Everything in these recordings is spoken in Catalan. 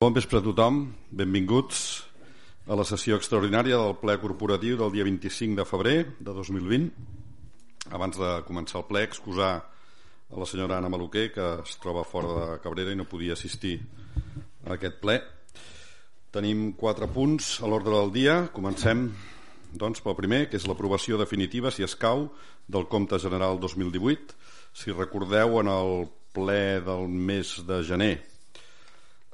Bon vespre a tothom, benvinguts a la sessió extraordinària del ple corporatiu del dia 25 de febrer de 2020. Abans de començar el ple, excusar a la senyora Anna Maluquer, que es troba fora de Cabrera i no podia assistir a aquest ple. Tenim quatre punts a l'ordre del dia. Comencem doncs, pel primer, que és l'aprovació definitiva, si escau, del compte general 2018. Si recordeu, en el ple del mes de gener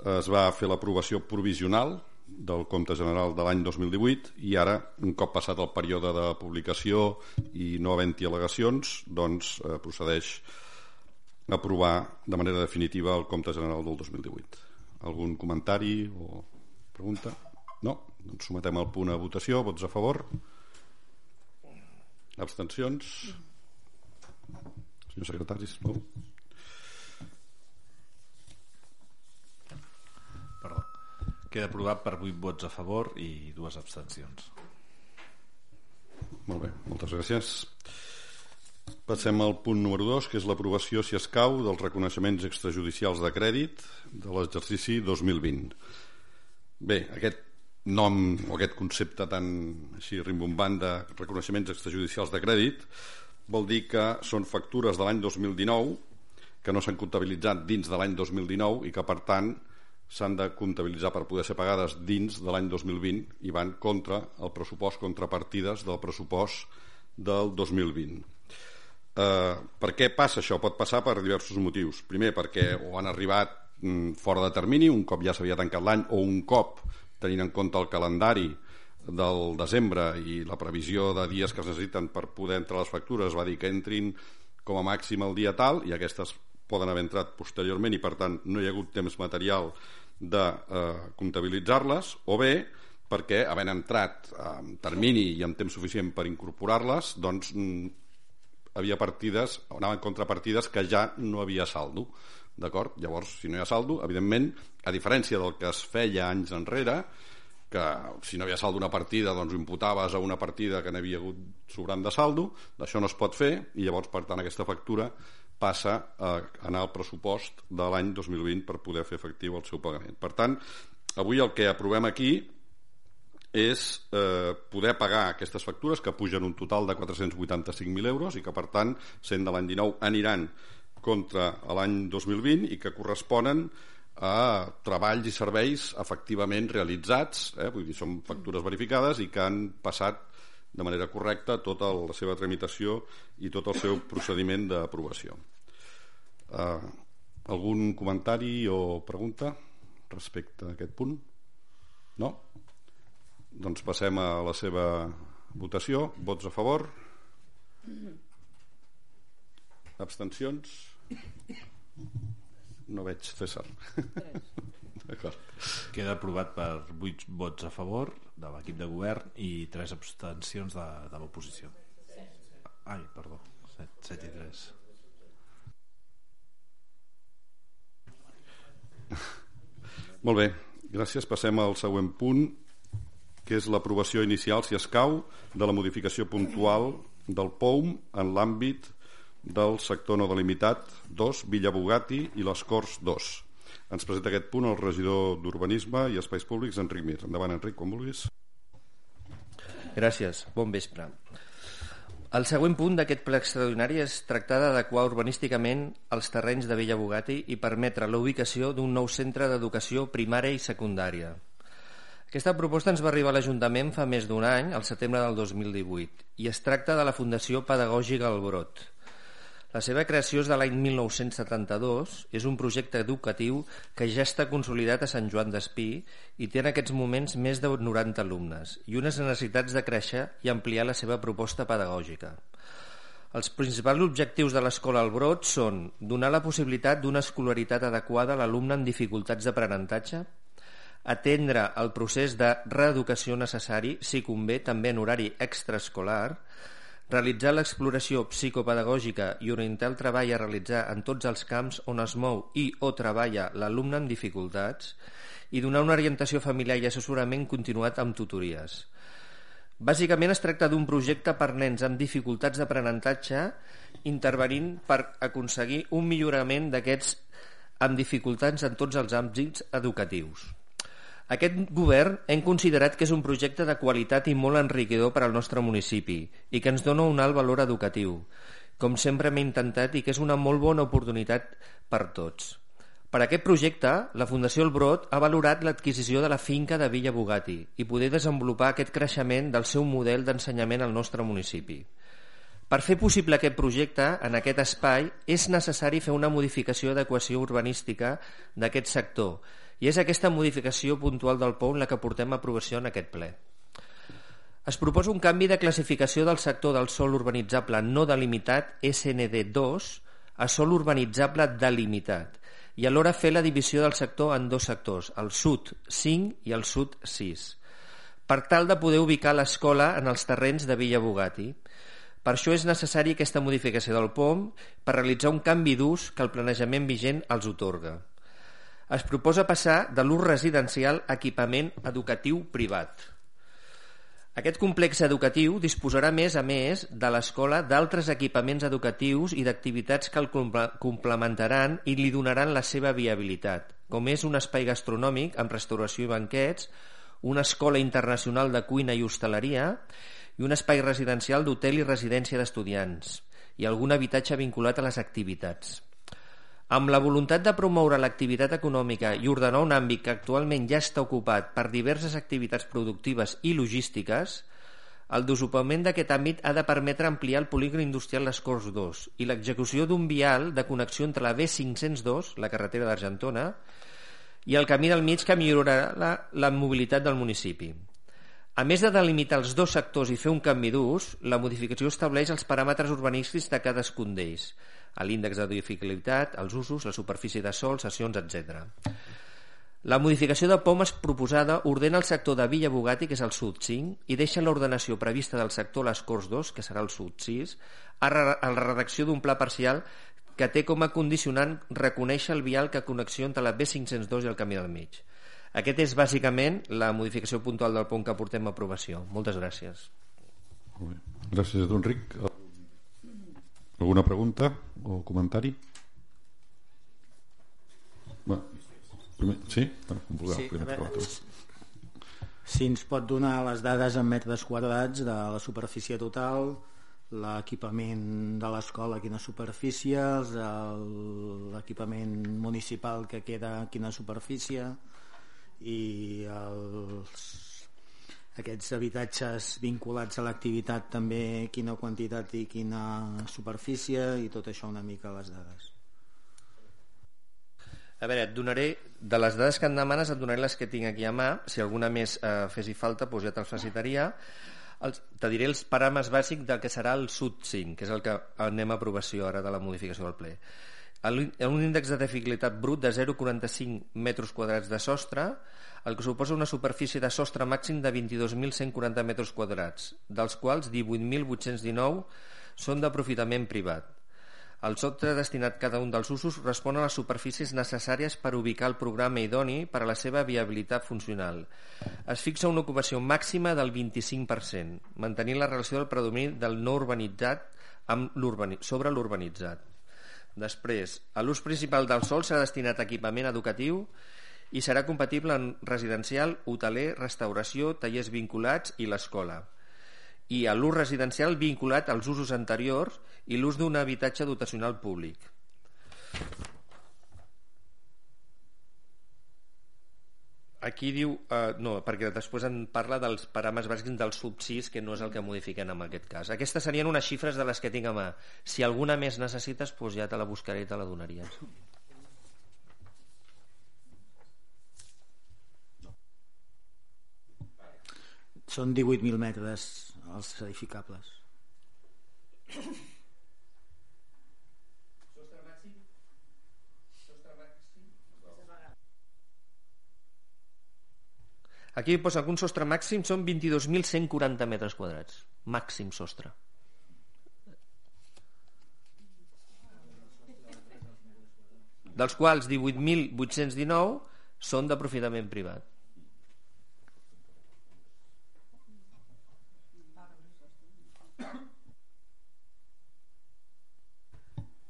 es va fer l'aprovació provisional del compte general de l'any 2018 i ara, un cop passat el període de publicació i no havent-hi al·legacions, doncs eh, procedeix a aprovar de manera definitiva el compte general del 2018. Algun comentari o pregunta? No? Doncs sometem el punt a votació. Vots a favor? Abstencions? Senyor secretari, sisplau. Queda aprovat per 8 vots a favor i dues abstencions. Molt bé, moltes gràcies. Passem al punt número 2, que és l'aprovació, si escau, dels reconeixements extrajudicials de crèdit de l'exercici 2020. Bé, aquest nom o aquest concepte tan així rimbombant de reconeixements extrajudicials de crèdit vol dir que són factures de l'any 2019 que no s'han comptabilitzat dins de l'any 2019 i que per tant s'han de comptabilitzar per poder ser pagades dins de l'any 2020 i van contra el pressupost contrapartides del pressupost del 2020. Eh, per què passa això? Pot passar per diversos motius. Primer, perquè o han arribat mm, fora de termini, un cop ja s'havia tancat l'any, o un cop, tenint en compte el calendari del desembre i la previsió de dies que es necessiten per poder entrar les factures, va dir que entrin com a màxim el dia tal i aquestes poden haver entrat posteriorment i per tant no hi ha hagut temps material de eh, comptabilitzar-les o bé perquè havent entrat en termini i amb temps suficient per incorporar-les doncs mm, havia partides, anaven contrapartides que ja no havia saldo d'acord? Llavors, si no hi ha saldo, evidentment, a diferència del que es feia anys enrere, que si no havia saldo una partida doncs ho imputaves a una partida que n'havia hagut sobrant de saldo, d'això no es pot fer i llavors, per tant, aquesta factura passa a anar al pressupost de l'any 2020 per poder fer efectiu el seu pagament. Per tant, avui el que aprovem aquí és eh, poder pagar aquestes factures que pugen un total de 485.000 euros i que per tant, sent de l'any 19, aniran contra l'any 2020 i que corresponen a treballs i serveis efectivament realitzats, eh? vull dir, són factures verificades i que han passat de manera correcta tota la seva tramitació i tot el seu procediment d'aprovació. Uh, algun comentari o pregunta respecte a aquest punt? No? Doncs passem a la seva votació. Vots a favor? Abstencions? No veig César. Queda aprovat per 8 vots a favor de l'equip de govern i 3 abstencions de, de l'oposició. Ai, perdó, 7, 7 i 3. Molt bé, gràcies. Passem al següent punt, que és l'aprovació inicial, si escau, de la modificació puntual del POUM en l'àmbit del sector no delimitat 2, Villa Bugatti i les Corts 2. Ens presenta aquest punt el regidor d'Urbanisme i Espais Públics, Enric Mir. Endavant, Enric, com vulguis. Gràcies. Bon vespre. El següent punt d'aquest ple extraordinari és tractar d'adequar urbanísticament els terrenys de Vella Bugatti i permetre la ubicació d'un nou centre d'educació primària i secundària. Aquesta proposta ens va arribar a l'Ajuntament fa més d'un any, al setembre del 2018, i es tracta de la Fundació Pedagògica El Brot, la seva creació és de l'any 1972, és un projecte educatiu que ja està consolidat a Sant Joan d'Espí i té en aquests moments més de 90 alumnes i unes necessitats de créixer i ampliar la seva proposta pedagògica. Els principals objectius de l'Escola al Brot són donar la possibilitat d'una escolaritat adequada a l'alumne amb dificultats d'aprenentatge, atendre el procés de reeducació necessari, si convé també en horari extraescolar, realitzar l'exploració psicopedagògica i orientar el treball a realitzar en tots els camps on es mou i o treballa l'alumne amb dificultats i donar una orientació familiar i assessorament continuat amb tutories. Bàsicament es tracta d'un projecte per nens amb dificultats d'aprenentatge intervenint per aconseguir un millorament d'aquests amb dificultats en tots els àmbits educatius. Aquest govern hem considerat que és un projecte de qualitat i molt enriquidor per al nostre municipi i que ens dona un alt valor educatiu, com sempre hem intentat i que és una molt bona oportunitat per tots. Per aquest projecte, la Fundació El Brot ha valorat l'adquisició de la finca de Villa Bugatti i poder desenvolupar aquest creixement del seu model d'ensenyament al nostre municipi. Per fer possible aquest projecte, en aquest espai, és necessari fer una modificació d'adequació urbanística d'aquest sector i és aquesta modificació puntual del POU la que portem a aprovació en aquest ple. Es proposa un canvi de classificació del sector del sol urbanitzable no delimitat SND2 a sol urbanitzable delimitat i alhora fer la divisió del sector en dos sectors, el sud 5 i el sud 6, per tal de poder ubicar l'escola en els terrenys de Villa Bugatti. Per això és necessari aquesta modificació del POM per realitzar un canvi d'ús que el planejament vigent els otorga es proposa passar de l'ús residencial a equipament educatiu privat. Aquest complex educatiu disposarà més a més de l'escola d'altres equipaments educatius i d'activitats que el complementaran i li donaran la seva viabilitat, com és un espai gastronòmic amb restauració i banquets, una escola internacional de cuina i hostaleria i un espai residencial d'hotel i residència d'estudiants i algun habitatge vinculat a les activitats. Amb la voluntat de promoure l'activitat econòmica i ordenar un àmbit que actualment ja està ocupat per diverses activitats productives i logístiques, el desocupament d'aquest àmbit ha de permetre ampliar el polígon industrial Les Corts 2 i l'execució d'un vial de connexió entre la B502, la carretera d'Argentona, i el camí del mig que millorarà la, la mobilitat del municipi. A més de delimitar els dos sectors i fer un canvi d'ús, la modificació estableix els paràmetres urbanístics de cadascun d'ells, a l'índex de dificilitat, els usos, la superfície de sol, sessions, etc. La modificació de POM es proposada ordena el sector de Villa Bugatti, que és el sud 5, i deixa l'ordenació prevista del sector Les Corts 2, que serà el sud 6, a la redacció d'un pla parcial que té com a condicionant reconèixer el vial que connexió entre la B502 i el camí del mig. Aquest és bàsicament la modificació puntual del POM que portem a aprovació. Moltes gràcies. Gràcies a Enric. Alguna pregunta o comentari? Va, primer, sí? Bueno, sí primer veure, si ens pot donar les dades en metres quadrats de la superfície total, l'equipament de l'escola, quina superfície, l'equipament municipal que queda, quina superfície, i els aquests habitatges vinculats a l'activitat també quina quantitat i quina superfície i tot això una mica les dades. A veure, et donaré de les dades que em demanes et donaré les que tinc aquí a mà. Si alguna més eh, fessi falta doncs ja te'l facilitaria els, te diré els paràmetres bàsics del que serà el SUD 5 que és el que anem a aprovació ara de la modificació del ple un índex de dificultat brut de 0,45 metres quadrats de sostre el que suposa una superfície de sostre màxim de 22.140 metres quadrats, dels quals 18.819 són d'aprofitament privat. El sostre destinat a cada un dels usos respon a les superfícies necessàries per ubicar el programa idoni per a la seva viabilitat funcional. Es fixa una ocupació màxima del 25%, mantenint la relació del predomini del no urbanitzat amb sobre l'urbanitzat. Després, l'ús principal del sol serà destinat a equipament educatiu i serà compatible en residencial, hoteler, restauració, tallers vinculats i l'escola. I a l'ús residencial vinculat als usos anteriors i l'ús d'un habitatge dotacional públic. Aquí diu, eh, no, perquè després en parla dels paràmetres bàsics del sub 6, que no és el que modifiquen en aquest cas. Aquestes serien unes xifres de les que tinc a mà. Si alguna més necessites, doncs ja te la buscaré i te la donaria. Són 18.000 metres els edificables. Aquí posa que un sostre màxim són 22.140 metres quadrats. Màxim sostre. Dels quals 18.819 són d'aprofitament privat.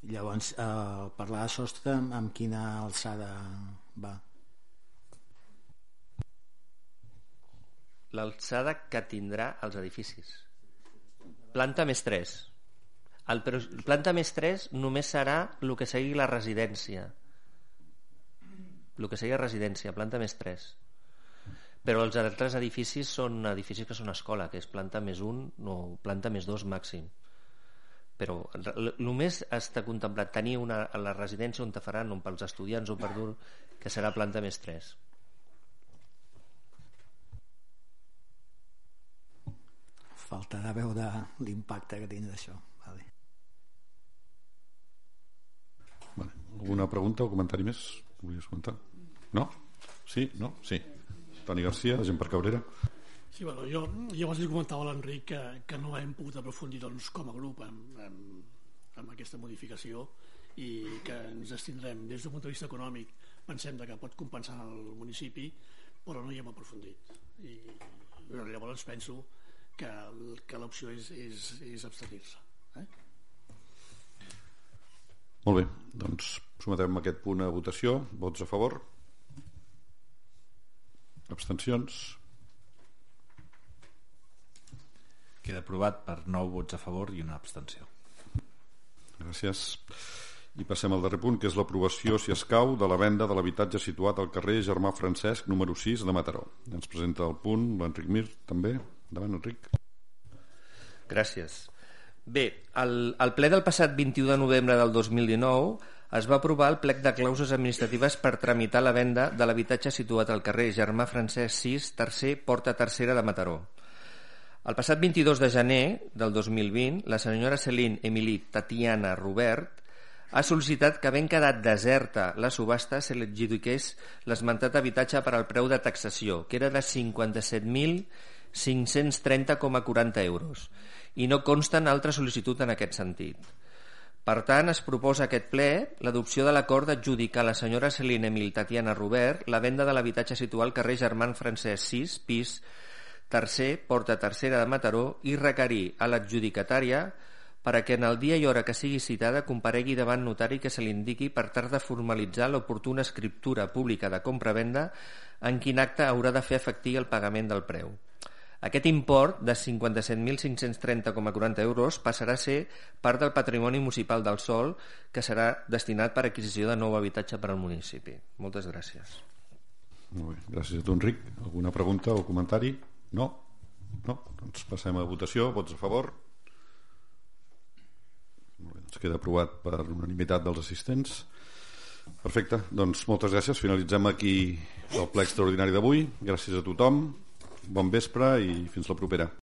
Llavors, eh, parlar de sostre, amb quina alçada va? L'alçada que tindrà els edificis. Planta més 3. El, planta més 3 només serà el que sigui la residència. El que sigui residència, planta més 3. Però els altres edificis són edificis que són escola, que és planta més 1 o planta més 2 màxim però només està contemplat tenir una, la residència on te faran on pels estudiants o per dur que serà planta més 3 faltarà veure l'impacte que tindrà això vale. Vale. alguna pregunta o comentari més volies comentar? no? sí? no? sí Toni Garcia, gent per Cabrera Sí, bueno, jo, jo abans li comentava a l'Enric que, que no hem pogut aprofundir doncs, com a grup en, en, en aquesta modificació i que ens estindrem des d'un punt de vista econòmic pensem que pot compensar el municipi però no hi hem aprofundit i llavors penso que, que l'opció és, és, és abstenir-se eh? Molt bé, doncs sometem aquest punt a votació vots a favor abstencions Queda aprovat per 9 vots a favor i una abstenció. Gràcies. I passem al darrer punt, que és l'aprovació, si escau, de la venda de l'habitatge situat al carrer Germà Francesc, número 6, de Mataró. Ens presenta el punt l'Enric Mir, també. Endavant, Enric. Gràcies. Bé, el, el ple del passat 21 de novembre del 2019 es va aprovar el plec de clauses administratives per tramitar la venda de l'habitatge situat al carrer Germà Francesc 6, tercer, porta tercera de Mataró. El passat 22 de gener del 2020, la senyora Celine Emily Tatiana Robert ha sol·licitat que, ben quedat deserta la subhasta, se l'adjudiqués l'esmentat habitatge per al preu de taxació, que era de 57.530,40 euros, i no consten altra sol·licitud en aquest sentit. Per tant, es proposa aquest ple l'adopció de l'acord d'adjudicar a la senyora Celine Emil Tatiana Robert la venda de l'habitatge situat al carrer Germán Francesc 6, pis tercer, porta tercera de Mataró i requerir a l'adjudicatària per a que en el dia i hora que sigui citada comparegui davant notari que se li indiqui per tal de formalitzar l'oportuna escriptura pública de compra-venda en quin acte haurà de fer efectiu el pagament del preu. Aquest import de 57.530,40 euros passarà a ser part del patrimoni municipal del sol que serà destinat per adquisició de nou habitatge per al municipi. Moltes gràcies. Molt bé, gràcies a tu, Enric. Alguna pregunta o comentari? No? No? Doncs passem a votació. Vots a favor? Molt bé, doncs queda aprovat per unanimitat dels assistents. Perfecte, doncs moltes gràcies. Finalitzem aquí el ple extraordinari d'avui. Gràcies a tothom. Bon vespre i fins la propera.